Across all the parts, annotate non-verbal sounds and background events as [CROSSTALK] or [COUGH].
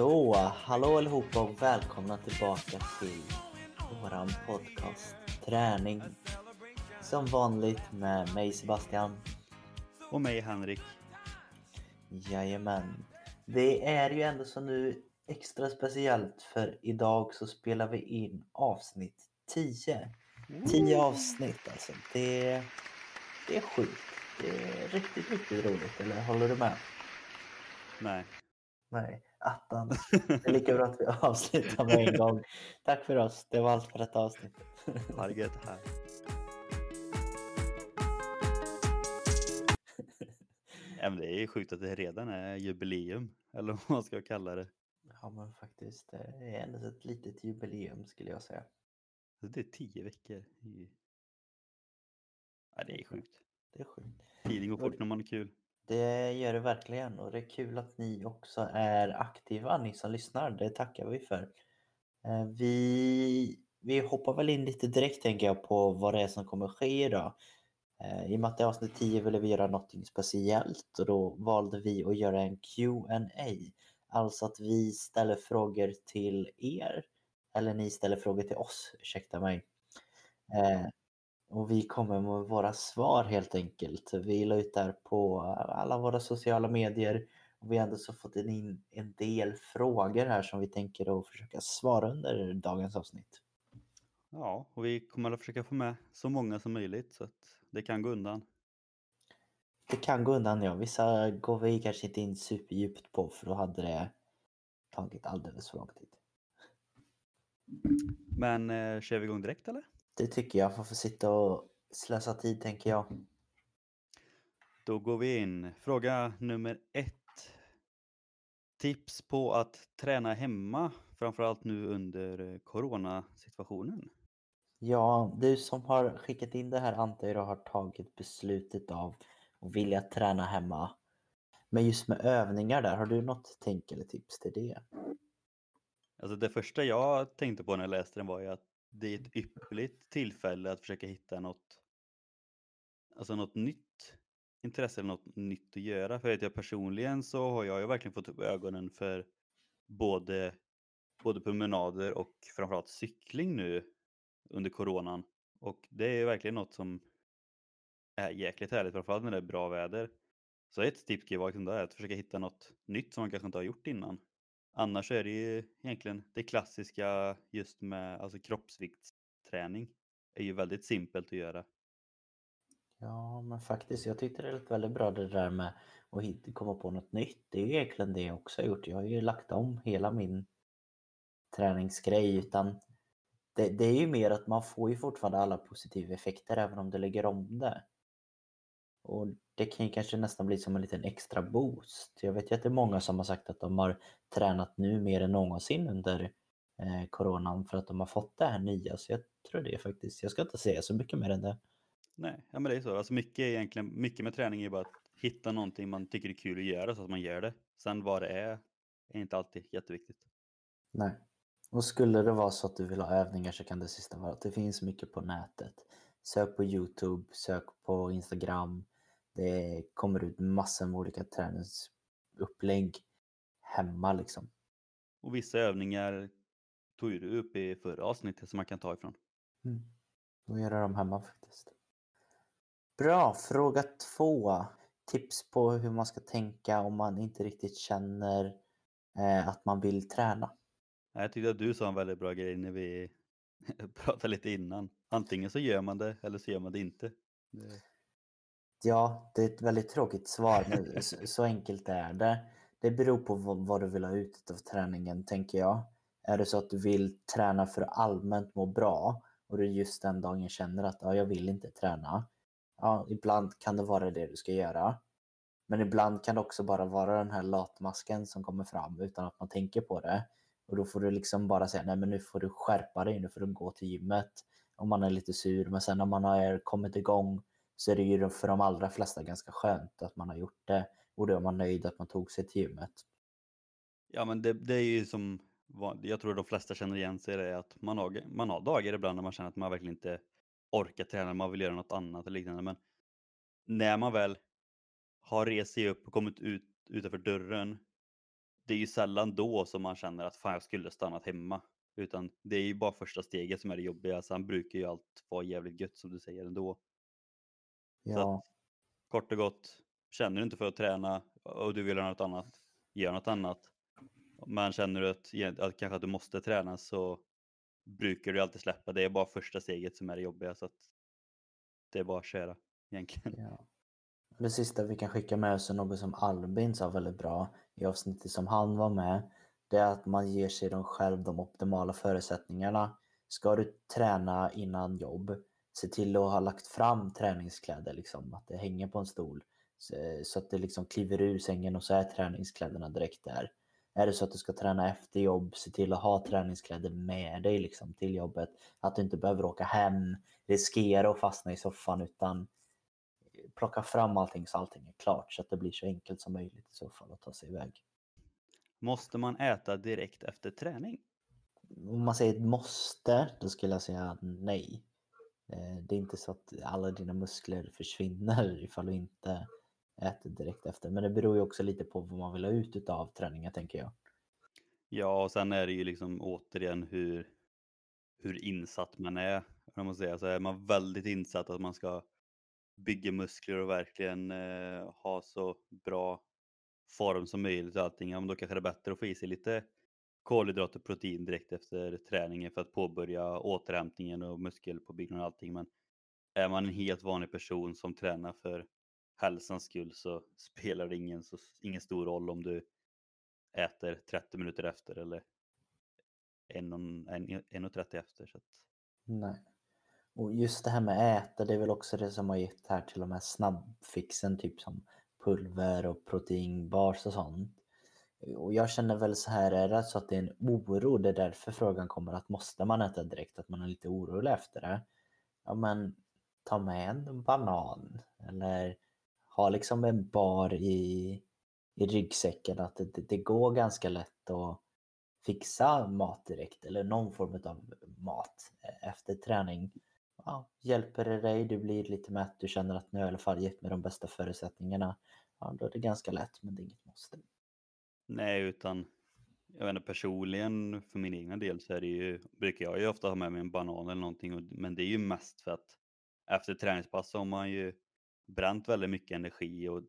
Så, hallå allihopa och välkomna tillbaka till våran podcast Träning. Som vanligt med mig Sebastian. Och mig Henrik. Jajamän. Det är ju ändå så nu extra speciellt för idag så spelar vi in avsnitt 10. 10 avsnitt alltså. Det, det är sjukt. Det är riktigt, riktigt roligt. Eller håller du med? Nej. Nej, attans. [LAUGHS] Det är lika bra att vi avslutar med en gång. Tack för oss. Det var allt för detta avsnitt. Ha det gött här. Ja, men det är sjukt att det redan är jubileum, eller vad man ska kalla det. Ja men faktiskt, det är ändå ett litet jubileum skulle jag säga. Det är tio veckor. Ja, det är sjukt. Det är sjukt. Tiden går fort när man har kul. Det gör det verkligen och det är kul att ni också är aktiva, ni som lyssnar. Det tackar vi för. Eh, vi, vi hoppar väl in lite direkt tänker jag på vad det är som kommer ske idag. Eh, I och med att det är avsnitt 10 ville vi göra något speciellt och då valde vi att göra en Q&A. Alltså att vi ställer frågor till er eller ni ställer frågor till oss, ursäkta mig. Eh, och vi kommer med våra svar helt enkelt. Vi la ut där på alla våra sociala medier och vi har ändå så fått in en del frågor här som vi tänker att försöka svara under dagens avsnitt. Ja, och vi kommer att försöka få med så många som möjligt så att det kan gå undan. Det kan gå undan ja, vissa går vi kanske inte in superdjupt på för då hade det tagit alldeles för lång tid. Men eh, kör vi igång direkt eller? Det tycker jag, för att få sitta och slösa tid tänker jag. Då går vi in. Fråga nummer ett. Tips på att träna hemma, framförallt nu under eh, coronasituationen. Ja, du som har skickat in det här antar jag har tagit beslutet av att vilja träna hemma. Men just med övningar där, har du något tänk eller tips till det? Alltså det första jag tänkte på när jag läste den var ju att det är ett ypperligt tillfälle att försöka hitta något, alltså något nytt intresse eller något nytt att göra. För att jag personligen så har jag ju verkligen fått upp ögonen för både, både promenader och framförallt cykling nu under coronan. Och det är verkligen något som är jäkligt härligt, framförallt när det är bra väder. Så ett tips kan ju vara liksom att försöka hitta något nytt som man kanske inte har gjort innan. Annars är det ju egentligen det klassiska just med alltså kroppsviktsträning. är ju väldigt simpelt att göra. Ja, men faktiskt, jag tyckte det lät väldigt bra det där med att komma på något nytt. Det är ju egentligen det jag också har gjort. Jag har ju lagt om hela min träningsgrej utan det, det är ju mer att man får ju fortfarande alla positiva effekter även om du lägger om det. Och det kan ju kanske nästan bli som en liten extra boost. Jag vet ju att det är många som har sagt att de har tränat nu mer än någonsin under eh, coronan för att de har fått det här nya. Så jag tror det faktiskt, jag ska inte säga så mycket mer än det. Nej, ja men det är så. Alltså mycket, egentligen, mycket med träning är bara att hitta någonting man tycker är kul att göra så att man gör det. Sen vad det är, är inte alltid jätteviktigt. Nej. Och skulle det vara så att du vill ha övningar så kan det sista vara att det finns mycket på nätet. Sök på Youtube, sök på Instagram. Det kommer ut massor med olika träningsupplägg hemma liksom. Och vissa övningar tog ju du upp i förra avsnittet som man kan ta ifrån. Mm. Och göra dem hemma faktiskt. Bra, fråga två. Tips på hur man ska tänka om man inte riktigt känner eh, att man vill träna. Jag tyckte att du sa en väldigt bra grej när vi [LAUGHS] pratade lite innan. Antingen så gör man det eller så gör man det inte. Det... Ja, det är ett väldigt tråkigt svar, men så, enkelt är det. Det beror på vad, vad du vill ha ut av träningen, tänker jag. Är det så att du vill träna för att allmänt må bra och du just den dagen känner att ja, jag vill inte träna. Ja, ibland kan det vara det du ska göra. Men ibland kan det också bara vara den här latmasken som kommer fram utan att man tänker på det. Och då får du liksom bara säga nej men nu får du skärpa dig, nu får du gå till gymmet. Om man är lite sur, men sen när man har kommit igång så är det ju för de allra flesta ganska skönt att man har gjort det. Och då är man nöjd att man tog sig till gymmet. Ja, men det, det är ju som jag tror de flesta känner igen sig i det att man har, man har dagar ibland när man känner att man verkligen inte orkar träna, man vill göra något annat eller liknande. Men när man väl har rest sig upp och kommit ut utanför dörren det är ju sällan då som man känner att fan jag skulle stannat hemma. Utan det är ju bara första steget som är det jobbiga. Sen brukar ju allt vara jävligt gött som du säger ändå. Så Ja, att, kort och gott, känner du inte för att träna och du vill göra något annat, gör något annat. Men känner du att, att kanske att du måste träna så brukar du alltid släppa. Det är bara första steget som är det jobbiga. Så att det är bara att köra egentligen. ja. Det sista vi kan skicka med oss är något som Albin sa väldigt bra i avsnittet som han var med. Det är att man ger sig de själv de optimala förutsättningarna. Ska du träna innan jobb, se till att ha lagt fram träningskläder, liksom, att det hänger på en stol. Så, att det liksom kliver ur sängen och så är träningskläderna direkt där. Är det så att du ska träna efter jobb, se till att ha träningskläder med dig liksom, till jobbet. Att du inte behöver åka hem, riskera att fastna i soffan utan plocka fram allting så allting är klart så att det blir så enkelt som möjligt i så fall att ta sig iväg. Måste man äta direkt efter träning? Om man säger måste, då skulle jag säga nej. Eh, det är inte så att alla dina muskler försvinner [LAUGHS] ifall du inte äter direkt efter. Men det beror ju också lite på vad man vill ha ut av träningen tänker jag. Ja, och sen är det ju liksom återigen hur, hur insatt man är. Om man säger. Så är man väldigt insatt att man ska bygga muskler och verkligen eh, ha så bra form som möjligt och allting, ja, men då kanske det är bättre att få i sig lite kolhydrater och protein direkt efter träningen för att påbörja återhämtningen och muskelpåbyggnad och allting. Men är man en helt vanlig person som tränar för hälsans skull så [LAUGHS] spelar det ingen, så, ingen stor roll om du äter 30 minuter efter eller 1.30 efter. Så att, Nej. Och just det här med äta, det är väl också det som har gett här till och med snabbfixen, typ som pulver och proteinbars och sånt. Och jag känner väl så här, är det så att det är en oro, det är därför frågan kommer att måste man äta direkt, att man är lite orolig efter det. Ja men ta med en banan eller ha liksom en bar i, i ryggsäcken, att det, det, det går ganska lätt att fixa mat direkt eller någon form av mat eh, efter träning. Ja, hjälper det dig, du blir lite mätt, du känner att nu har jag i alla fall gett mig de bästa förutsättningarna. Ja, då är det ganska lätt, men det är inget måste nej, utan jag vet inte, personligen för min egna del så är det ju, brukar jag ju ofta ha med mig en banan eller någonting, men det är ju mest för att efter träningspass så har man ju bränt väldigt mycket energi och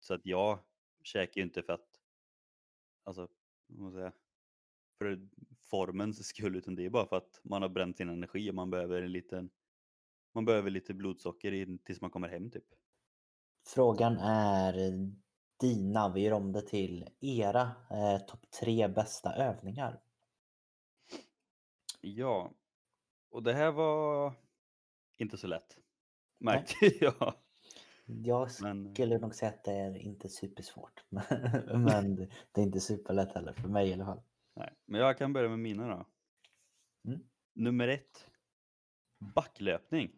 så att jag käkar ju inte för att, alltså, vad man säga, för formens skull, utan det är bara för att man har bränt sin energi och man behöver en liten, man behöver lite blodsocker in, tills man kommer hem typ. Frågan är dina, vi gör om det till era eh, topp tre bästa övningar. Ja, och det här var inte så lätt, märkte [LAUGHS] jag. Jag Men skulle nog säga att det är inte supersvårt, [LAUGHS] men det är inte superlätt heller, för mig i alla fall. Nej, men jag kan börja med mina då. Mm. Nummer ett. Backlöpning.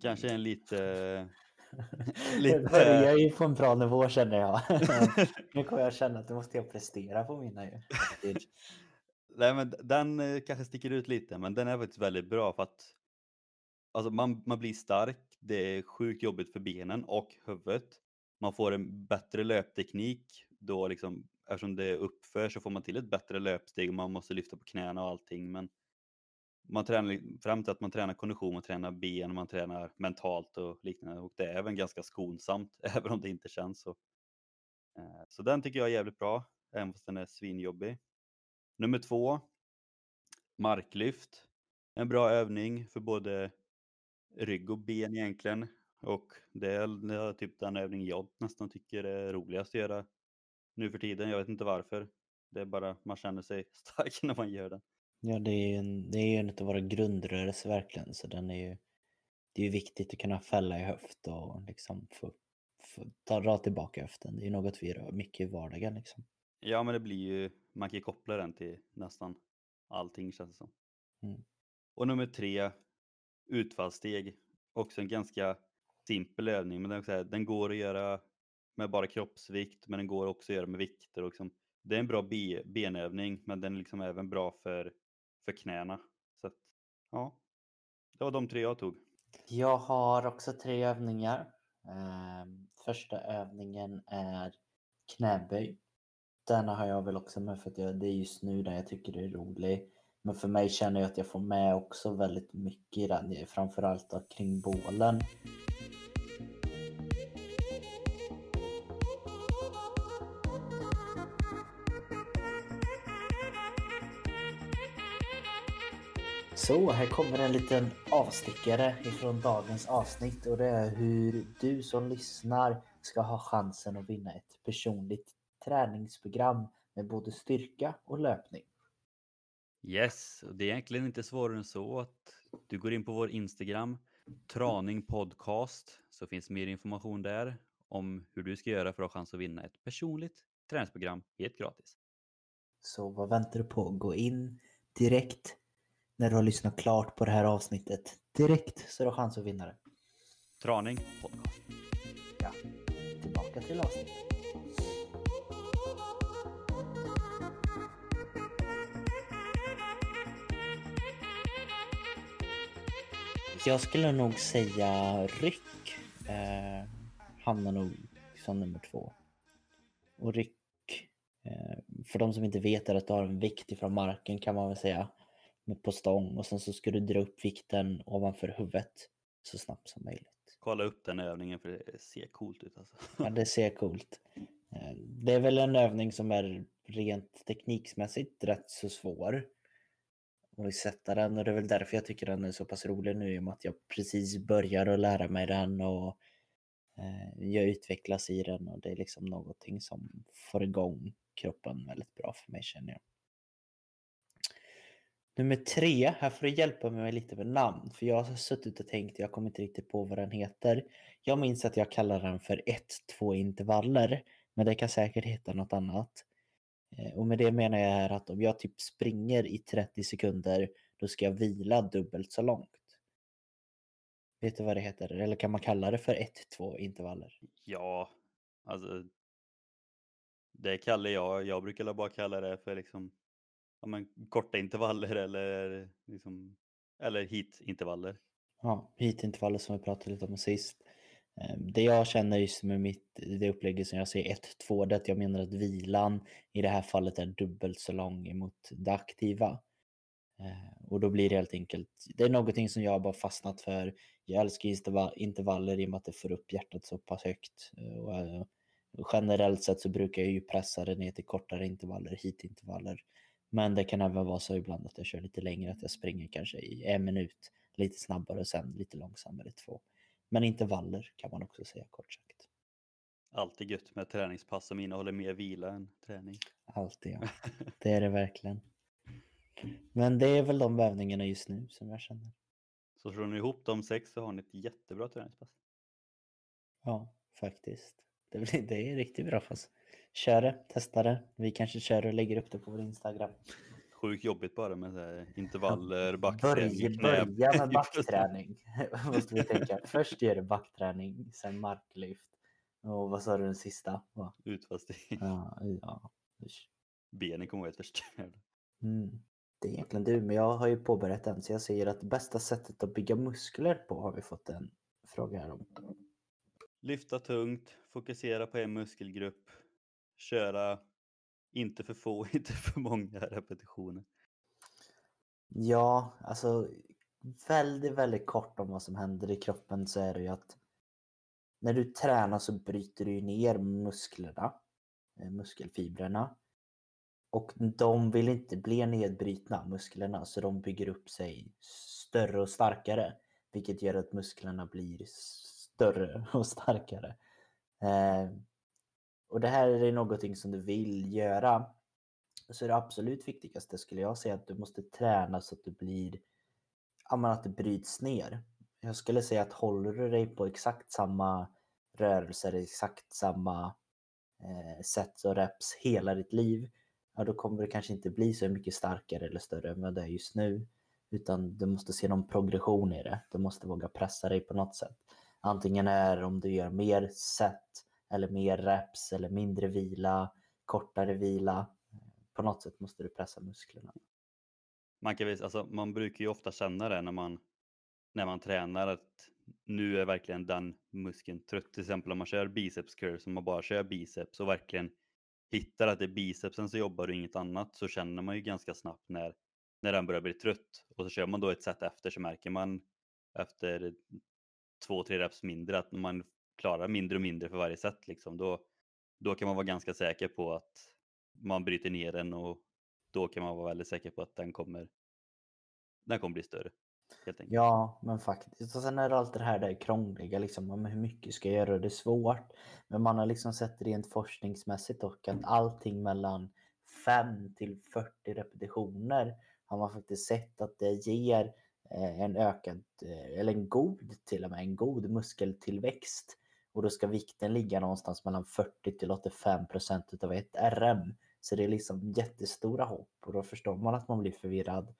Kanske en lite... [LAUGHS] Det börjar ju på en bra nivå känner jag. [LAUGHS] nu kommer jag känna att nu måste jag prestera på mina ju. [LAUGHS] Nej, men den eh, kanske sticker ut lite, men den är faktiskt väldigt bra för att alltså man, man blir stark, det är sjukt jobbigt för benen och huvudet. Man får en bättre löpteknik då liksom, eftersom det är uppför så får man till ett bättre löpsteg och man måste lyfta på knäna och allting. Men man tränar fram till att man tränar kondition, man tränar ben, man tränar mentalt och liknande och det är även ganska skonsamt [LAUGHS] även om det inte känns så. Eh, så den tycker jag är jävligt bra, även fast den är svinjobbig. Nummer två, marklyft. En bra övning för både rygg och ben egentligen. Och det är, det är typ den övning jag nästan tycker är roligast att göra nu för tiden. Jag vet inte varför. Det är bara man känner sig [LAUGHS] stark när man gör den. Ja, det är ju en, det är ju en av våra grundrörelser verkligen, så den är ju, det är ju viktigt att kunna fälla i höft och liksom få, få ta, dra tillbaka höften. Det är ju något vi gör mycket i vardagen liksom. Ja, men det blir ju, man kan ju koppla den till nästan allting känns det som. Mm. Och nummer tre, utfallssteg. Också en ganska simpel övning, men den, här, den går att göra med bara kroppsvikt, men den går också att göra med vikter. Och liksom, det är en bra be, benövning, men den är liksom även bra för, för knäna. Så att, ja, det var de tre jag tog. Jag har också tre övningar. Ehm, första övningen är knäböj. Den har jag väl också med för att jag, det är just nu där jag tycker det är roligt. Men för mig känner jag att jag får med också väldigt mycket i den, framförallt kring bålen. Så, här kommer en liten avstickare ifrån dagens avsnitt och det är hur du som lyssnar ska ha chansen att vinna ett personligt träningsprogram med både styrka och löpning. Yes, och det är egentligen inte svårare än så att du går in på vår Instagram, Traning Podcast, så finns mer information där om hur du ska göra för att ha chans att vinna ett personligt träningsprogram helt gratis. Så vad väntar du på? Gå in direkt när du har lyssnat klart på det här avsnittet. Direkt så du har chans att vinna det. Traning Podcast. Ja, tillbaka till avsnittet. Jag skulle nog säga ryck eh, hamnar nog som nummer två. Och ryck, eh, för de som inte vet är att du har en vikt ifrån marken kan man väl säga på stång och sen så ska du dra upp vikten ovanför huvudet så snabbt som möjligt. Kolla upp den övningen för det ser coolt ut alltså. Ja, det ser [LAUGHS] coolt. Eh, det är väl en övning som är rent tekniksmässigt rätt så svår att sätta den och det är väl därför jag tycker den är så pass rolig nu i och med att jag precis börjar att lära mig den och eh, jag utvecklas i den och det är liksom någonting som får igång kroppen väldigt bra för mig känner jag. Nummer tre, här får du hjälpa mig lite med namn. För jag har suttit och tänkt, jag kommer inte riktigt på vad den heter. Jag minns att jag kallar den för 1-2 intervaller. Men det kan säkert heta något annat. Eh, och med det menar jag här att om jag typ springer i 30 sekunder, då ska jag vila dubbelt så långt. Vet du vad det heter? Eller kan man kalla det för 1-2 intervaller? Ja, alltså. Det kallar jag, jag brukar bara kalla det för liksom ja, men, korta intervaller eller, liksom, eller hit-intervaller. Ja, hit-intervaller som vi pratade lite om sist. Ehm, det jag känner just med mitt, det upplägget som jag ser 1-2, det är att jag menar att vilan i det här fallet är dubbelt så lång emot det aktiva. Ehm, och då blir det helt enkelt, det är någonting som jag bara fastnat för. Jag älskar intervaller i och med att det får upp hjärtat så pass högt. Och eh, generellt sett så brukar jag ju pressa det ner till kortare intervaller, hitintervaller. intervaller men det kan även vara så ibland att jag kör lite längre, att jag springer kanske i en minut lite snabbare och sen lite långsammare i två. Men intervaller kan man också säga kort sagt. Alltid gött med träningspass som innehåller mer vila än träning. Alltid ja, [LAUGHS] det är det verkligen. Men det är väl de övningarna just nu som jag känner. Så slår ni ihop de sex så har ni ett jättebra träningspass. Ja, faktiskt. Det, blir, det är riktigt bra fast. Kör det, testa det. Vi kanske kör och lägger upp det på vår Instagram. Sjukt jobbigt bara med så intervaller, backträning, Börja, börja med backträning. Måste vi tänka. Först gör du backträning, sen marklyft. Och vad sa du den sista? Utfallsträning. Ja, ja. Benen kommer att vara förstörda. Mm. Det är egentligen du, men jag har ju påbörjat den så jag säger att bästa sättet att bygga muskler på har vi fått en fråga här om. Lyfta tungt, fokusera på en muskelgrupp, köra inte för få, [LAUGHS] inte för många repetitioner. Ja, alltså väldigt, väldigt kort om vad som händer i kroppen så är det ju att när du tränar så bryter du ner musklerna, eh, muskelfibrerna. Och de vill inte bli nedbrytna, musklerna, så de bygger upp sig större och starkare. Vilket gör att musklerna blir större och starkare. Eh, och det här är någonting som du vill göra. Så är det absolut viktigaste skulle jag säga att du måste träna så att du blir, ja, att det bryts ner. Jag skulle säga att håller du dig på exakt samma rörelser, exakt samma eh, sätt och reps hela ditt liv, ja då kommer du kanske inte bli så mycket starkare eller större än vad du är just nu. Utan du måste se någon progression i det. Du måste våga pressa dig på något sätt. Antingen är om du gör mer set eller mer reps eller mindre vila, kortare vila. På något sätt måste du pressa musklerna. Man, kan, alltså, man brukar ju ofta känna det när man, när man tränar att nu är verkligen den muskeln trött. Till exempel om man kör biceps curls, om man bara kör biceps och verkligen hittar att det är bicepsen som jobbar och inget annat så känner man ju ganska snabbt när, när den börjar bli trött. Och så kör man då ett set efter så märker man efter två, tre reps mindre att man klarar mindre och mindre för varje set liksom. Då, då kan man vara ganska säker på att man bryter ner den och då kan man vara väldigt säker på att den kommer, den kommer bli större. Ja, men faktiskt. Och sen är det allt det här där krångliga, liksom, om hur mycket ska jag göra? Det är svårt. Men man har liksom sett rent forskningsmässigt och att allting mellan 5 till 40 repetitioner har man faktiskt sett att det ger eh, en ökad, eh, eller en god till och med, en god muskeltillväxt. Och då ska vikten ligga någonstans mellan 40 till 85 procent utav ett RM. Så det är liksom jättestora hopp och då förstår man att man blir förvirrad.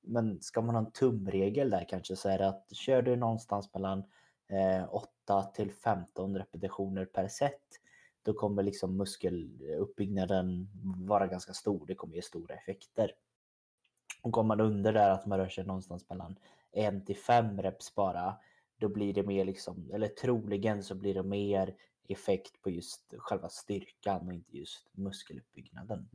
Men ska man ha en tumregel där kanske så är det att kör du någonstans mellan eh, 8 till 15 repetitioner per set då kommer liksom muskeluppbyggnaden vara ganska stor. Det kommer ge stora effekter. Och går man under där att man rör sig någonstans mellan 1 till 5 reps bara då blir det mer liksom, eller troligen så blir det mer effekt på just själva styrkan och inte just muskeluppbyggnaden.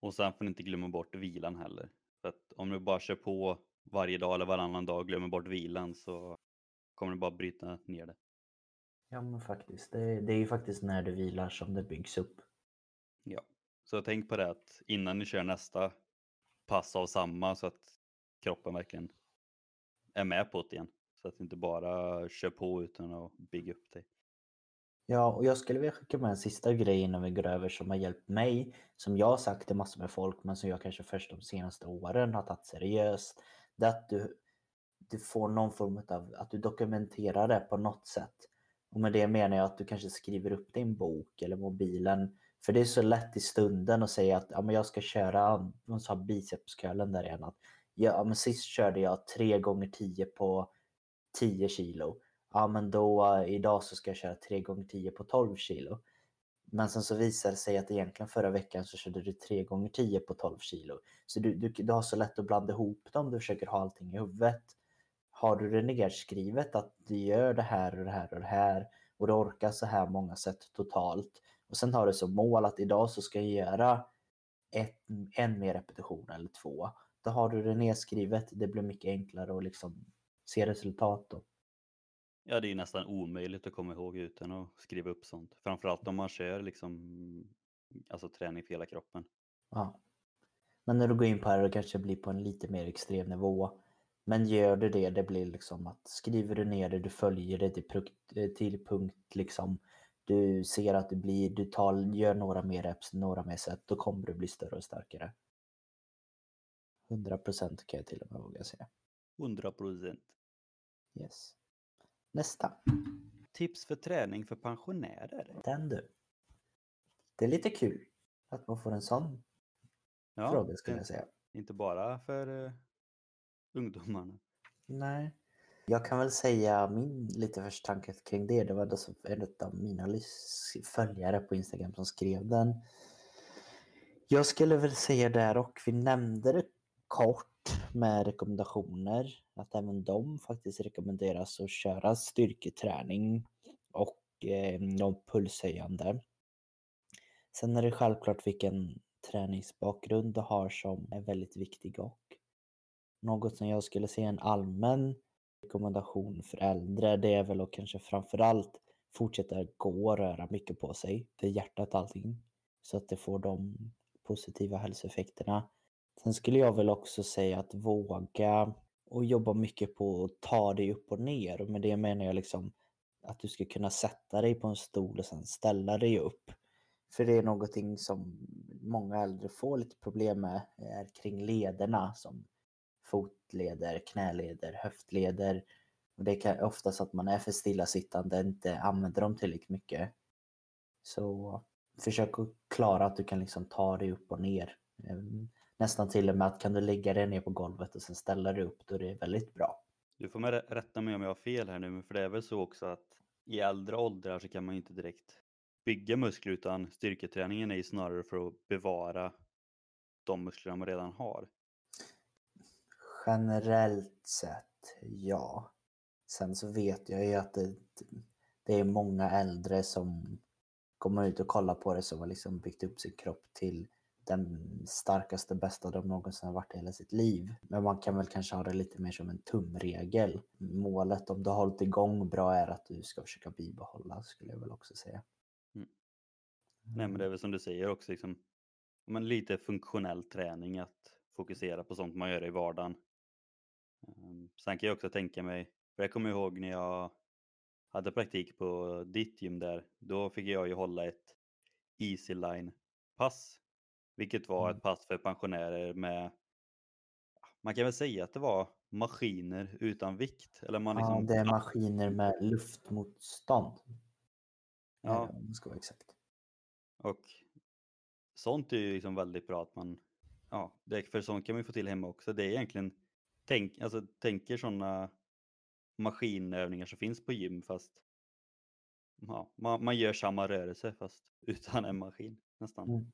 Och sen får ni inte glömma bort vilan heller. För att om du bara kör på varje dag eller varannan dag och glömmer bort vilan så kommer du bara bryta ner det. Ja men faktiskt, det, det är ju faktiskt när du vilar som det byggs upp. Ja, så tänk på det att innan ni kör nästa pass av samma så att kroppen verkligen är med på det igen. Så att du inte bara kör på utan att bygga upp dig. Ja, och jag skulle vilja skicka med en sista grej innan vi går över som har hjälpt mig, som jag har sagt till massor med folk, men som jag kanske först de senaste åren har tagit seriöst. Det är att du, du får någon form av, att du dokumenterar det på något sätt. Och med det menar jag att du kanske skriver upp din bok eller mobilen. För det är så lätt i stunden att säga att ja, men jag ska köra, hon sa bicepscurlen där igen, att ja, men sist körde jag tre gånger tio på 10 kilo ja men då eh, idag så ska jag köra 3 gånger 10 på 12 kilo. Men sen så visar det sig att egentligen förra veckan så körde du 3 gånger 10 på 12 kilo. Så du, du, du har så lätt att blanda ihop dem, du försöker ha allting i huvudet. Har du det nedskrivet att du gör det här och det här och det här och du orkar så här många sätt totalt och sen har du som mål att idag så ska jag göra ett, en mer repetition eller två. Då har du det nedskrivet, det blir mycket enklare att liksom se resultat då. Ja, det är ju nästan omöjligt att komma ihåg utan att skriva upp sånt. Framförallt om man kör liksom, alltså träning för hela kroppen. Ja. Men när du går in på det, kanske blir på en lite mer extrem nivå. Men gör du det, det blir liksom att skriver du ner det, du följer det till punkt, till punkt liksom. Du ser att det blir, du tar, gör några mer reps, några mer set, då kommer du bli större och starkare. 100% kan jag till och med våga säga. 100%. Yes. Nästa. Tips för träning för pensionärer. Den du. Det är lite kul att man får en sån ja, fråga skulle jag säga. Inte bara för uh, ungdomarna. Nej. Jag kan väl säga min lite första tanke kring det. Det var en av mina följare på Instagram som skrev den. Jag skulle väl säga där och vi nämnde det kort med rekommendationer. Att även de faktiskt rekommenderas att köra styrketräning och eh, pulshöjande. Sen är det självklart vilken träningsbakgrund du har som är väldigt viktig och något som jag skulle säga en allmän rekommendation för äldre det är väl att kanske framförallt fortsätta gå och röra mycket på sig för hjärtat och allting så att det får de positiva hälsoeffekterna. Sen skulle jag väl också säga att våga och jobba mycket på att ta dig upp och ner. Och med det menar jag liksom att du ska kunna sätta dig på en stol och sen ställa dig upp. För det är någonting som många äldre får lite problem med är kring lederna som fotleder, knäleder, höftleder. Och det är oftast att man är för stillasittande, inte använder dem tillräckligt mycket. Så försök att klara att du kan liksom ta dig upp och ner. Ehm, Nästan till och med att kan du lägga dig ner på golvet och sen ställa dig upp, då är det väldigt bra. Du får med rätta mig om jag har fel här nu, för det är väl så också att i äldre åldrar så kan man inte direkt bygga muskler utan styrketräningen är ju snarare för att bevara de muskler man redan har. Generellt sett, ja. Sen så vet jag ju att det, det är många äldre som man ut och kollar på det som har liksom byggt upp sin kropp till den starkaste, bästa de någonsin har varit i hela sitt liv. Men man kan väl kanske ha det lite mer som en tumregel. Målet om du har hållit igång bra är att du ska försöka bibehålla skulle jag väl också säga. Mm. Nej men det är väl som du säger också, liksom, men lite funktionell träning att fokusera på sånt man gör i vardagen. Ehm, sen kan jag också tänka mig, för jag kommer ihåg när jag hade praktik på ditt gym där, då fick jag ju hålla ett easy line pass vilket var Mm. ett pass för pensionärer med, man kan väl säga att det var maskiner utan vikt. Eller man Ja, liksom, det är maskiner med luftmotstånd. Ja. Ja. Om det ska vara exakt. och sånt är ju liksom väldigt bra att man, ja, det, för sånt kan man ju få till hemma också. Det är egentligen, tänk, alltså tänker sådana maskinövningar som finns på gym fast ja, man, man gör samma rörelse fast [LAUGHS] utan en maskin nästan. Mm.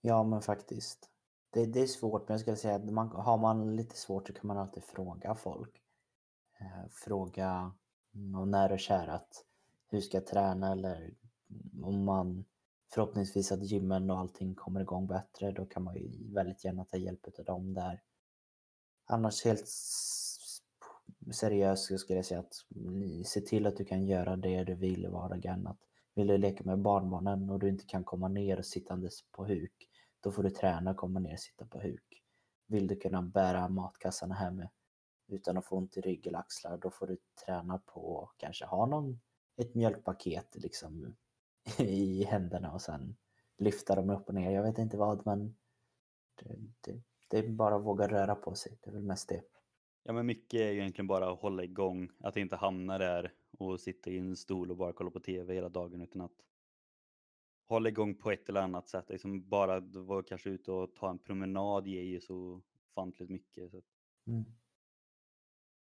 Ja, men faktiskt. Det, det är svårt, men jag skulle säga att man, har man lite svårt så kan man alltid fråga folk. Eh, fråga någon nära och kära att hur ska jag träna eller om man förhoppningsvis att gymmen och allting kommer igång bättre då kan man ju väldigt gärna ta hjälp av dem där. Annars helt seriöst så skulle jag säga att se till att du kan göra det du vill i vardagen. Att vill du leka med barnbarnen och du inte kan komma ner och sittandes på huk, då får du träna komma ner och sitta på huk. Vill du kunna bära matkassarna hem utan att få ont i rygg eller axlar, då får du träna på att kanske ha någon, ett mjölkpaket liksom i händerna och sen lyfta dem upp och ner. Jag vet inte vad, men det, det, det är bara att våga röra på sig. Det är väl mest det. Ja men mycket är ju egentligen bara att hålla igång, att inte hamna där och sitta i en stol och bara kolla på TV hela dagen utan att hålla igång på ett eller annat sätt. Liksom bara vara kanske ute och ta en promenad ger ju så ofantligt mycket. Så Mm.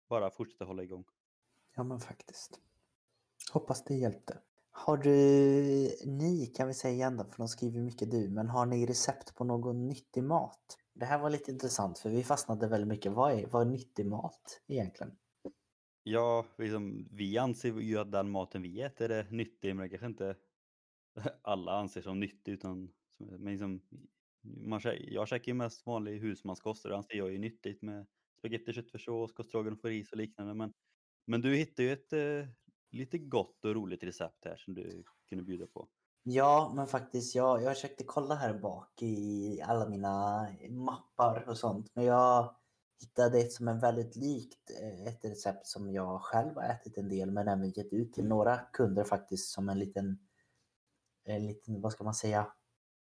bara fortsätta hålla igång. Ja men faktiskt. Hoppas det hjälpte. Har du, ni kan vi säga igen då, för de skriver mycket du, men har ni recept på någon nyttig mat? Det här var lite intressant för vi fastnade väldigt mycket. Vad är, vad är nyttig mat egentligen? Ja, liksom, vi anser ju att den maten vi äter är nyttig men det kanske inte [LAUGHS] alla anser som nyttig utan men liksom, man, jag käkar ju mest vanlig husmanskost och det anser jag är nyttigt med spagetti, köttfärssås, stroganoff och ris och liknande. Men, men du hittade ju ett eh, lite gott och roligt recept här som du kunde bjuda på. Ja, men faktiskt, jag, jag försökte kolla här bak i alla mina mappar och sånt, men jag hittade ett som är väldigt likt eh, ett recept som jag själv har ätit en del, men även gett ut till några kunder faktiskt som en liten, en liten, vad ska man säga,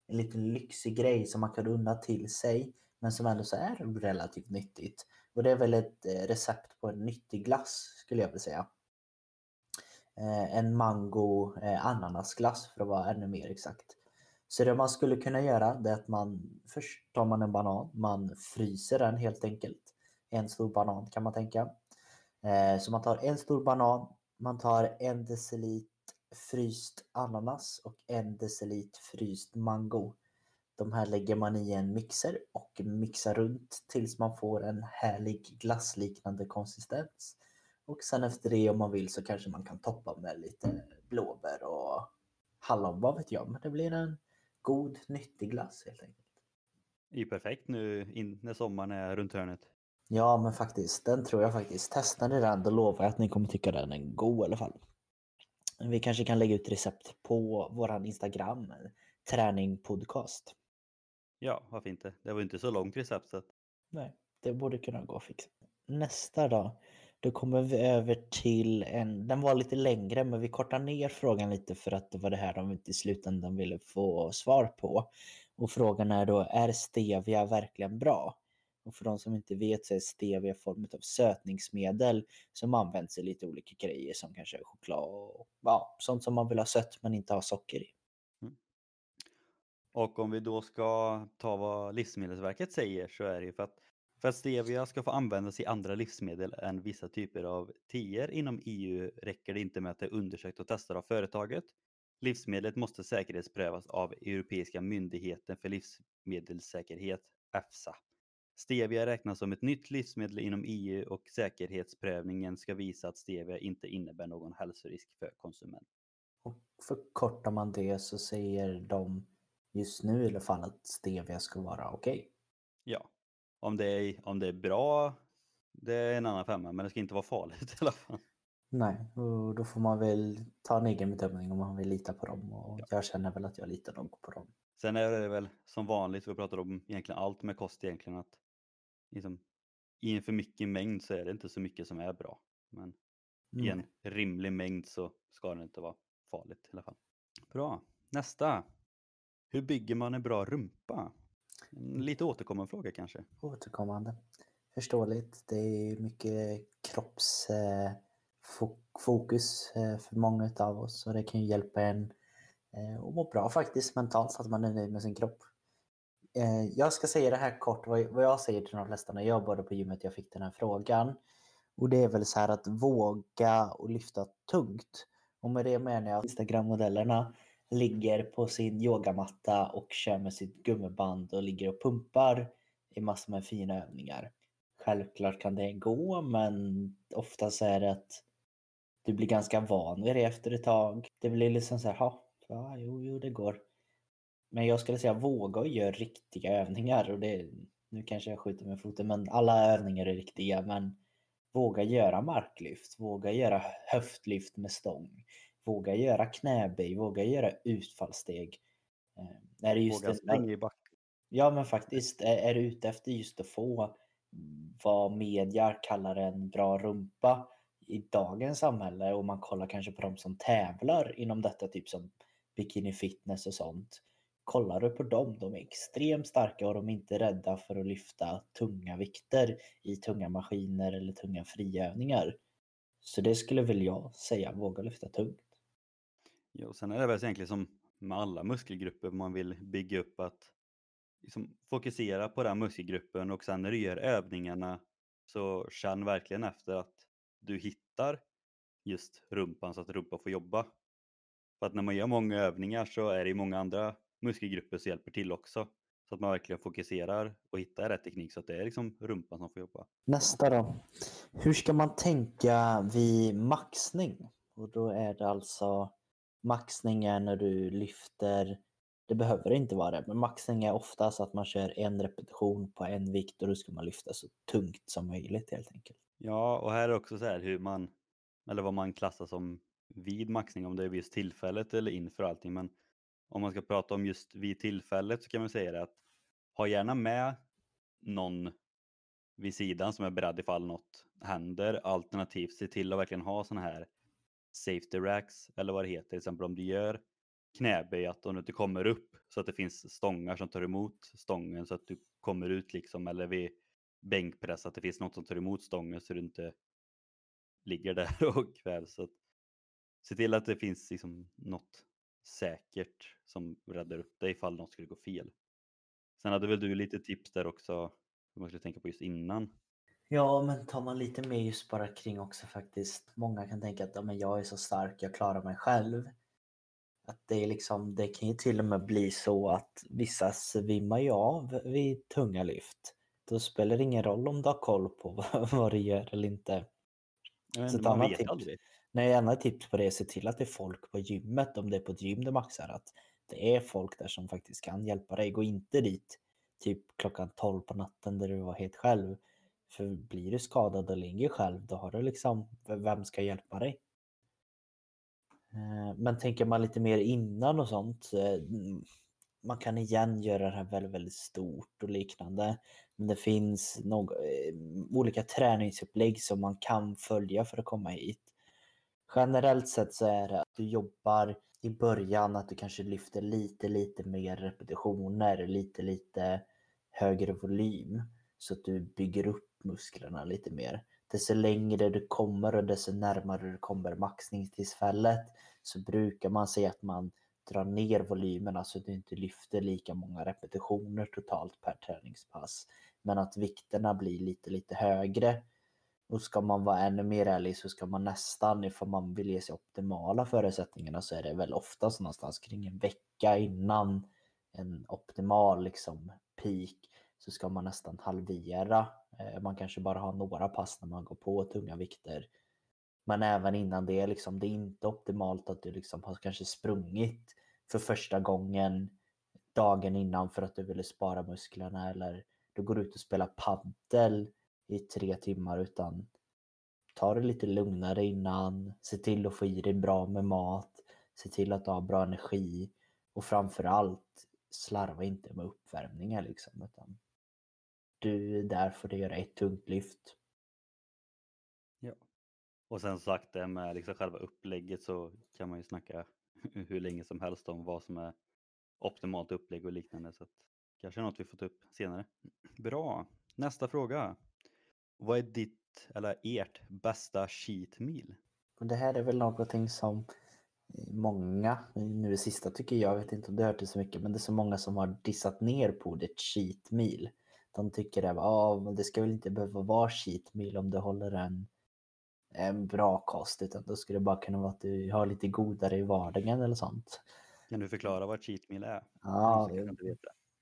en liten lyxig grej som man kan unna till sig, men som ändå så är relativt nyttigt. Och det är väl ett eh, recept på en nyttig glass skulle jag vilja säga eh, en mango ananasglass för att vara ännu mer exakt. Så det man skulle kunna göra det är att man först tar man en banan, man fryser den helt enkelt. En stor banan kan man tänka. Eh, så man tar en stor banan, man tar en deciliter fryst ananas och en deciliter fryst mango. De här lägger man i en mixer och mixar runt tills man får en härlig glassliknande konsistens. Och sen efter det om man vill så kanske man kan toppa med lite blåbär och hallon, vad vet jag. Men det blir en god, nyttig glass helt enkelt. Det är ju perfekt nu in, när sommaren är runt hörnet. Ja, men faktiskt, den tror jag faktiskt. Testar ni den, då lovar jag att ni kommer tycka den är god i alla fall. Vi kanske kan lägga ut recept på våran Instagram, träning podcast. Ja, varför inte? Det var inte så långt recept så att Nej, det borde kunna gå att fixa. Nästa dag, då kommer vi över till en, den var lite längre men vi kortar ner frågan lite för att det var det här de inte i slutändan ville få svar på. Och frågan är då, är stevia verkligen bra? Och för de som inte vet så är stevia form av sötningsmedel som används i lite olika grejer som kanske choklad och ja, sånt som man vill ha sött men inte ha socker i. Mm. Och om vi då ska ta vad Livsmedelsverket säger så är det ju för att för att stevia ska få användas i andra livsmedel än vissa typer av teer inom EU räcker det inte med att det är undersökt och testat av företaget. Livsmedlet måste säkerhetsprövas av Europeiska myndigheten för livsmedelssäkerhet, EFSA. Stevia räknas som ett nytt livsmedel inom EU och säkerhetsprövningen ska visa att stevia inte innebär någon hälsorisk för konsument. Och förkortar man det så säger de just nu i alla fall att stevia ska vara okej. Ja. Om det, är, om det är bra, det är en annan femma, men det ska inte vara farligt [LAUGHS] i alla fall. Nej, och då får man väl ta en egen bedömning om man vill lita på dem och Ja. jag känner väl att jag litar nog på dem. Sen är det väl som vanligt, vi pratar om egentligen allt med kost egentligen, att liksom, i en för mycket mängd så är det inte så mycket som är bra. Men i Mm. en rimlig mängd så ska det inte vara farligt i alla fall. Bra. Nästa. Hur bygger man en bra rumpa? En lite återkommande fråga kanske. Återkommande. Förståeligt. Det är mycket kroppsfokus eh, eh, för många av oss och det kan ju hjälpa en eh, att må bra faktiskt mentalt så att man är nöjd med sin kropp. Jag ska säga det här kort vad jag säger till de flesta när jag började på gymmet jag fick den här frågan. Och det är väl så här att våga och lyfta tungt. Och med det menar jag Instagram-modellerna ligger på sin yogamatta och kör med sitt gummiband och ligger och pumpar i massor med fina övningar. Självklart kan det gå, men oftast är det att du blir ganska van vid det efter ett tag. Det blir liksom så här, "Ha, ja, jo, jo, det går. Men jag skulle säga våga och gör riktiga övningar. Och det, nu kanske jag skjuter med foten, men alla övningar är riktiga. Men våga göra marklyft, våga göra höftlyft med stång. Våga göra knäböj, våga göra utfallssteg. Eh, Är det just Våga springa i back. Ja men faktiskt, är, är du ute efter just att få vad media kallar en bra rumpa i dagens samhälle och man kollar kanske på de som tävlar inom detta, typ som bikini fitness och sånt. Kollar du på dem, de är extremt starka och de är inte rädda för att lyfta tunga vikter i tunga maskiner eller tunga friövningar. Så det skulle väl jag säga, våga lyfta tungt. Ja, och sen är det väl egentligen som med alla muskelgrupper man vill bygga upp att liksom fokusera på den muskelgruppen och sen när du gör övningarna så känn verkligen efter att du hittar just rumpan så att rumpan får jobba. För att när man gör många övningar så är det ju många andra muskelgrupper som hjälper till också. Så att man verkligen fokuserar och hittar rätt teknik så att det är liksom rumpan som får jobba. Nästa då. Hur ska man tänka vid maxning? Och då är det alltså maxning är när du lyfter, det behöver inte vara det, men maxning är oftast att man kör en repetition på en vikt och då ska man lyfta så tungt som möjligt helt enkelt. Ja, och här är också så här hur man, eller vad man klassar som vid maxning, om det är vid just tillfället eller inför allting. Men om man ska prata om just vid tillfället så kan man säga det att ha gärna med någon vid sidan som är beredd ifall något händer. Alternativt se till att verkligen ha sådana här safety racks eller vad det heter. Till exempel om du gör knäböj, att om du inte kommer upp så att det finns stångar som tar emot stången så att du kommer ut liksom. Eller vid bänkpress att det finns något som tar emot stången så du inte ligger där [LAUGHS] och kvävs. Så att se till att det finns liksom något säkert som räddar upp dig ifall något skulle gå fel. Sen hade väl du lite tips där också som man skulle tänka på just innan. Ja, men tar man lite mer just bara kring också faktiskt. Många kan tänka att ja, men jag är så stark, jag klarar mig själv. Att det, är liksom, det kan ju till och med bli så att vissa svimmar ju av vid tunga lyft. Då spelar det ingen roll om du har koll på [LAUGHS] vad, du gör eller inte. Men Så ett annat tips. aldrig. Nej, ena tips på det är att se till att det är folk på gymmet, om det är på ett gym du maxar, att det är folk där som faktiskt kan hjälpa dig. Gå inte dit typ klockan 12 på natten där du var helt själv. För blir du skadad och ligger själv, då har du liksom, vem ska hjälpa dig? Eh, men tänker man lite mer innan och sånt, eh, man kan igen göra det här väldigt, väldigt stort och liknande. Men det finns några, eh, olika träningsupplägg som man kan följa för att komma hit. Generellt sett så är det att du jobbar i början att du kanske lyfter lite, lite mer repetitioner, lite, lite högre volym så att du bygger upp musklerna lite mer. Desto längre du kommer och desto närmare du kommer maxningstillfället så brukar man säga att man drar ner volymerna så att du inte lyfter lika många repetitioner totalt per träningspass. Men att vikterna blir lite, lite högre. Och ska man vara ännu mer ärlig så ska man nästan, ifall man vill ge sig optimala förutsättningarna så är det väl oftast någonstans kring en vecka innan en optimal liksom peak så ska man nästan halvera. Eh, man kanske bara har några pass när man går på tunga vikter. Men även innan det, liksom, det är inte optimalt att du liksom har kanske sprungit för första gången dagen innan för att du ville spara musklerna eller du går ut och spelar paddel i tre timmar utan ta det lite lugnare innan, se till att få i dig bra med mat, se till att du har bra energi och framförallt slarva inte med uppvärmningar liksom. Utan du är där för att göra ett tungt lyft. Ja. Och sen sagt det med liksom själva upplägget så kan man ju snacka [LAUGHS] hur länge som helst om vad som är optimalt upplägg och liknande. Så kanske något vi får ta upp senare. Bra. Nästa fråga. Vad är ditt eller ert bästa cheat meal? Och det här är väl någonting som många, nu det sista tycker jag, jag vet inte om du hört det så mycket, men det är så många som har dissat ner på ordet cheat meal. De tycker att ah, det ska väl inte behöva vara cheat meal om du håller en, en bra kost, utan då skulle det bara kunna vara att du har lite godare i vardagen eller sånt. Kan du förklara vad cheat meal är? Ja,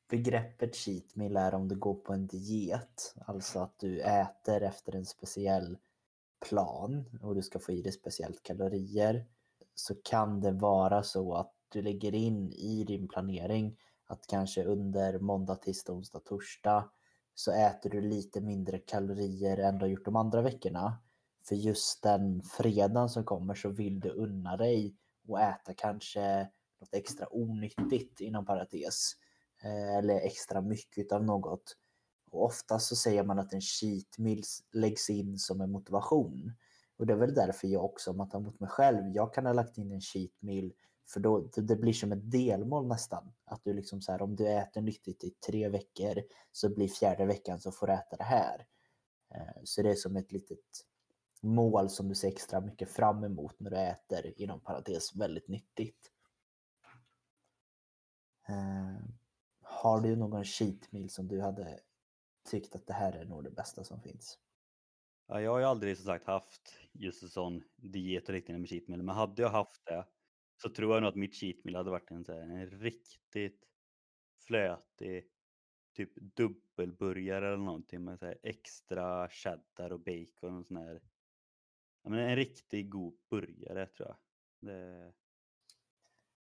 begreppet cheat meal är om du går på en diet, alltså att du äter efter en speciell plan och du ska få i dig speciellt kalorier så kan det vara så att du lägger in i din planering att kanske under måndag, tisdag, onsdag, torsdag så äter du lite mindre kalorier än du har gjort de andra veckorna. För just den fredagen som kommer så vill du unna dig och äta kanske något extra onyttigt inom parentes. Eh, eller extra mycket av något. Och oftast så säger man att en cheat meal läggs in som en motivation. Och det är väl därför jag också, om man tar mig själv, jag kan ha lagt in en cheat meal för då, typ, det blir som ett delmål nästan. Att du liksom så här, om du äter nyttigt i tre veckor så blir fjärde veckan så får du äta det här. Eh, så det är som ett litet mål som du ser extra mycket fram emot när du äter, inom parentes, väldigt nyttigt. Eh, har du någon cheat meal som du hade tyckt att det här är nog det bästa som finns? Ja, jag har ju aldrig som sagt haft just en sån diet och liknande med cheat meal, men hade jag haft det så tror jag nog att mitt cheat meal hade varit en, så här, en riktigt flötig typ dubbelburgare eller någonting med så här, extra cheddar och bacon och sån här. Ja, men en riktigt god burgare tror jag. Det,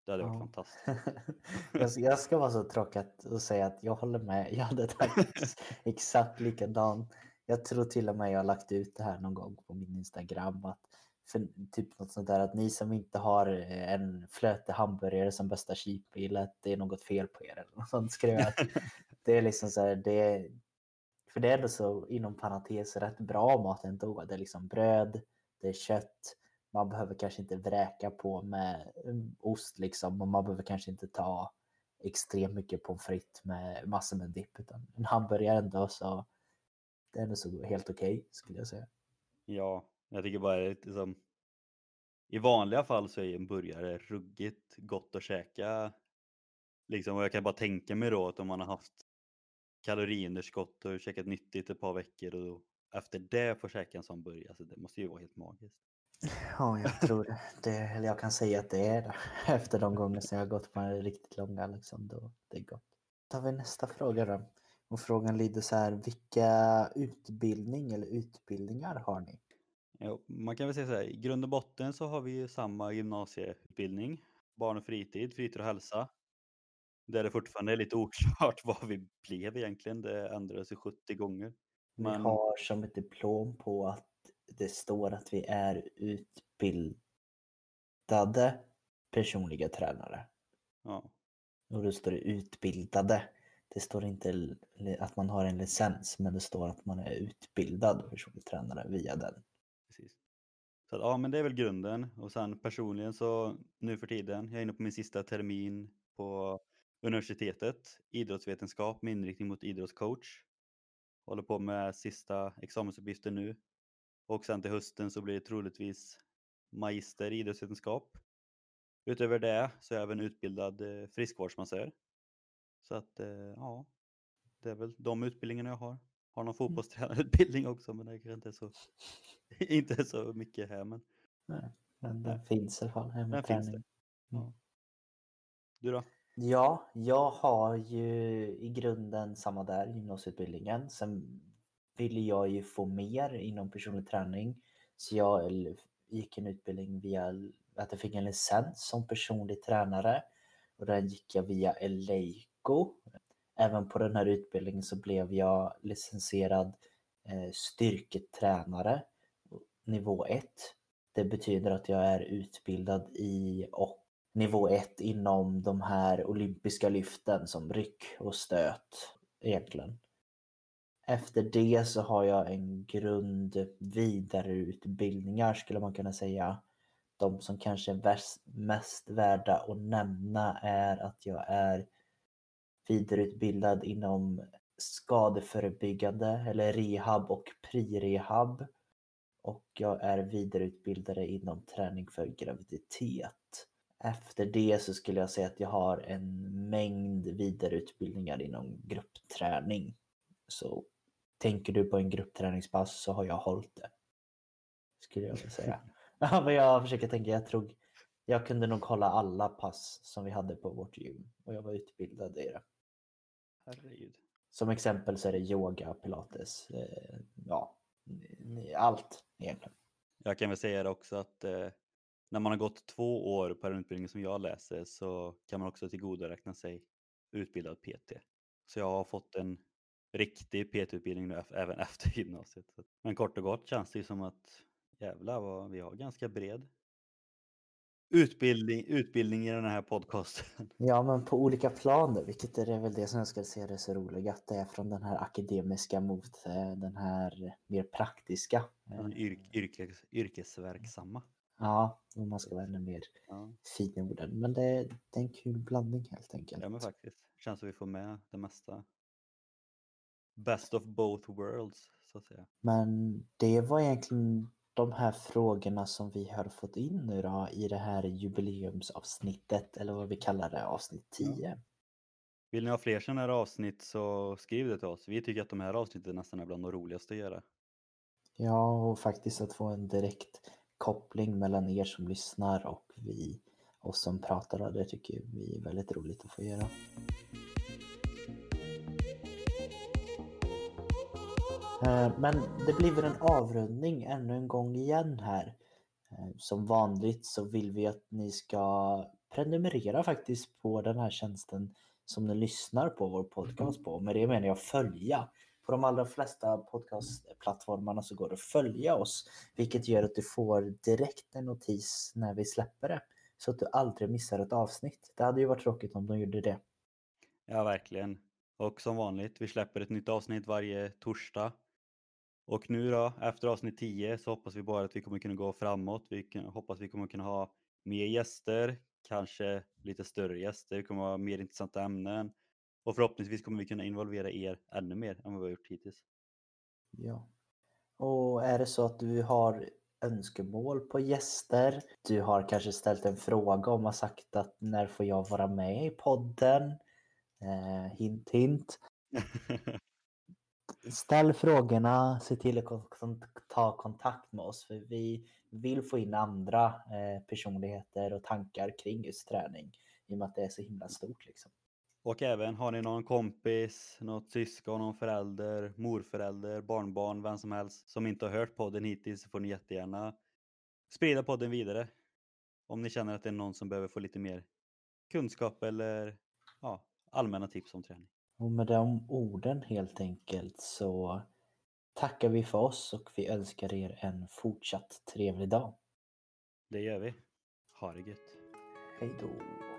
det hade varit ja. fantastiskt. [LAUGHS] jag ska vara så tråkig och säga att jag håller med. Jag hade [LAUGHS] tagit exakt likadan. Jag tror till och med jag har lagt ut det här någon gång på min Instagram. Att för typ något sånt där att ni som inte har eh, en flöte hamburgare som bästa cheapbilet, det är något fel på er eller något sånt skrev jag. [LAUGHS] det är liksom så här, det för det är ändå så inom parentes rätt bra mat ändå. Det är liksom bröd, det är kött, man behöver kanske inte vräka på med mm, ost liksom och man behöver kanske inte ta extremt mycket pommes frites med massor med dipp utan en hamburgare ändå så det är ändå så helt okej okay, skulle jag säga. Ja, jag tycker bara liksom, i vanliga fall så är en burgare ruggigt gott att käka. Liksom, och jag kan bara tänka mig då att om man har haft kaloriunderskott och käkat nyttigt ett par veckor och efter det får käka en sån burgare, alltså det måste ju vara helt magiskt. Ja, jag tror det. det. Eller jag kan säga att det är det. [LAUGHS] Efter de gånger som jag har gått på en riktigt långa, liksom, då det är gott. Då tar vi nästa fråga då. Och frågan lyder så här, vilka utbildning eller utbildningar har ni? Jo, man kan väl säga så här, i grund och botten så har vi ju samma gymnasieutbildning, barn och fritid, fritid och hälsa. Där det fortfarande är lite oklart [LAUGHS] vad vi blev egentligen, det ändrades ju 70 gånger. Men... Vi har som ett diplom på att det står att vi är utbildade personliga tränare. Ja. Och då står det utbildade. Det står inte att man har en licens, men det står att man är utbildad personlig tränare via den. Så att, ja, men det är väl grunden. Och sen personligen så nu för tiden, jag är inne på min sista termin på universitetet, idrottsvetenskap med inriktning mot idrottscoach. Håller på med sista examensuppgiften nu. Och sen till hösten så blir det troligtvis magister i idrottsvetenskap. Utöver det så är jag även utbildad eh, friskvårdsmassör. Så att eh, ja, det är väl de utbildningarna jag har. Har någon mm. fotbollstränarutbildning också men det kanske inte är så, [LAUGHS] inte så mycket här. Men, Nej, men den Nej. finns i alla fall. Den finns det. Ja. Mm. Du då? Ja, jag har ju i grunden samma där, gymnasieutbildningen. Sen vill jag ju få mer inom personlig träning. Så jag, gick en utbildning via att jag fick en licens som personlig tränare och den gick jag via Eleiko. Även på den här utbildningen så blev jag licensierad eh, styrketränare nivå 1. Det betyder att jag är utbildad i och nivå 1 inom de här olympiska lyften som ryck och stöt egentligen. Efter det så har jag en grund vidareutbildningar skulle man kunna säga. De som kanske är mest värda att nämna är att jag är vidareutbildad inom skadeförebyggande eller rehab och pri-rehab. Och jag är vidareutbildare inom träning för graviditet. Efter det så skulle jag säga att jag har en mängd vidareutbildningar inom gruppträning. Så tänker du på en gruppträningspass så har jag hållit det. Skulle jag vilja säga. [LAUGHS] [LAUGHS] ja, men jag försöker tänka, jag tror jag kunde nog hålla alla pass som vi hade på vårt gym och jag var utbildad i det. Herregud. Som exempel så är det yoga, pilates, eh, ja, allt egentligen. Jag kan väl säga det också att eh, när man har gått två år på den utbildningen som jag läser så kan man också tillgodoräkna sig utbildad PT. Så jag har fått en riktig PT-utbildning nu även [LAUGHS] efter gymnasiet. Men kort och gott känns det ju som att jävlar vad vi har ganska bred utbildning, utbildning i den här podcasten. [LAUGHS] Ja, men på olika planer, vilket är väl det som jag skulle säga är så roligt, att det är från den här akademiska mot eh, den här mer praktiska. Yr, yrkes, yrkesverksamma. Ja, om man ska vara ännu mer ja. fin i orden. Men det, det är en kul blandning helt enkelt. Ja, men faktiskt. Känns som vi får med det mesta. Best of both worlds, så att säga. Men det var egentligen de här frågorna som vi har fått in nu då i det här jubileumsavsnittet eller vad vi kallar det, avsnitt 10. Ja. Vill ni ha fler sådana här avsnitt så skriv det till oss. Vi tycker att de här avsnitten nästan är bland de roligaste att göra. Ja, och faktiskt att få en direkt koppling mellan er som lyssnar och vi, oss som pratar. Det tycker vi är väldigt roligt att få göra. Eh, men det blir väl en avrundning ännu en gång igen här. Eh, som vanligt så vill vi att ni ska prenumerera faktiskt på den här tjänsten som ni lyssnar på vår podcast på. Med det menar jag följa. På de allra flesta podcastplattformarna så går det att följa oss, vilket gör att du får direkt en notis när vi släpper det. Så att du aldrig missar ett avsnitt. Det hade ju varit tråkigt om de gjorde det. Ja, verkligen. Och som vanligt, vi släpper ett nytt avsnitt varje torsdag. Och nu då, efter avsnitt 10 så hoppas vi bara att vi kommer kunna gå framåt. Vi kan, hoppas vi kommer kunna ha mer gäster, kanske lite större gäster, det kommer ha mer intressanta ämnen. Och förhoppningsvis kommer vi kunna involvera er ännu mer än vad vi har gjort hittills. Ja. Och är det så att du har önskemål på gäster, du har kanske ställt en fråga om och sagt att när får jag vara med i podden? Eh, hint hint. [LAUGHS] Ställ frågorna, se till att ta kontakt med oss för vi vill få in andra eh, personligheter och tankar kring just träning i och med att det är så himla stort. Liksom. Och även har ni någon kompis, något syskon, någon förälder, morförälder, barnbarn, vem som helst som inte har hört podden hittills så får ni jättegärna sprida podden vidare. Om ni känner att det är någon som behöver få lite mer kunskap eller ja, allmänna tips om träning. Och med de orden helt enkelt så tackar vi för oss och vi önskar er en fortsatt trevlig dag. Det gör vi. Ha det gött. Hej då.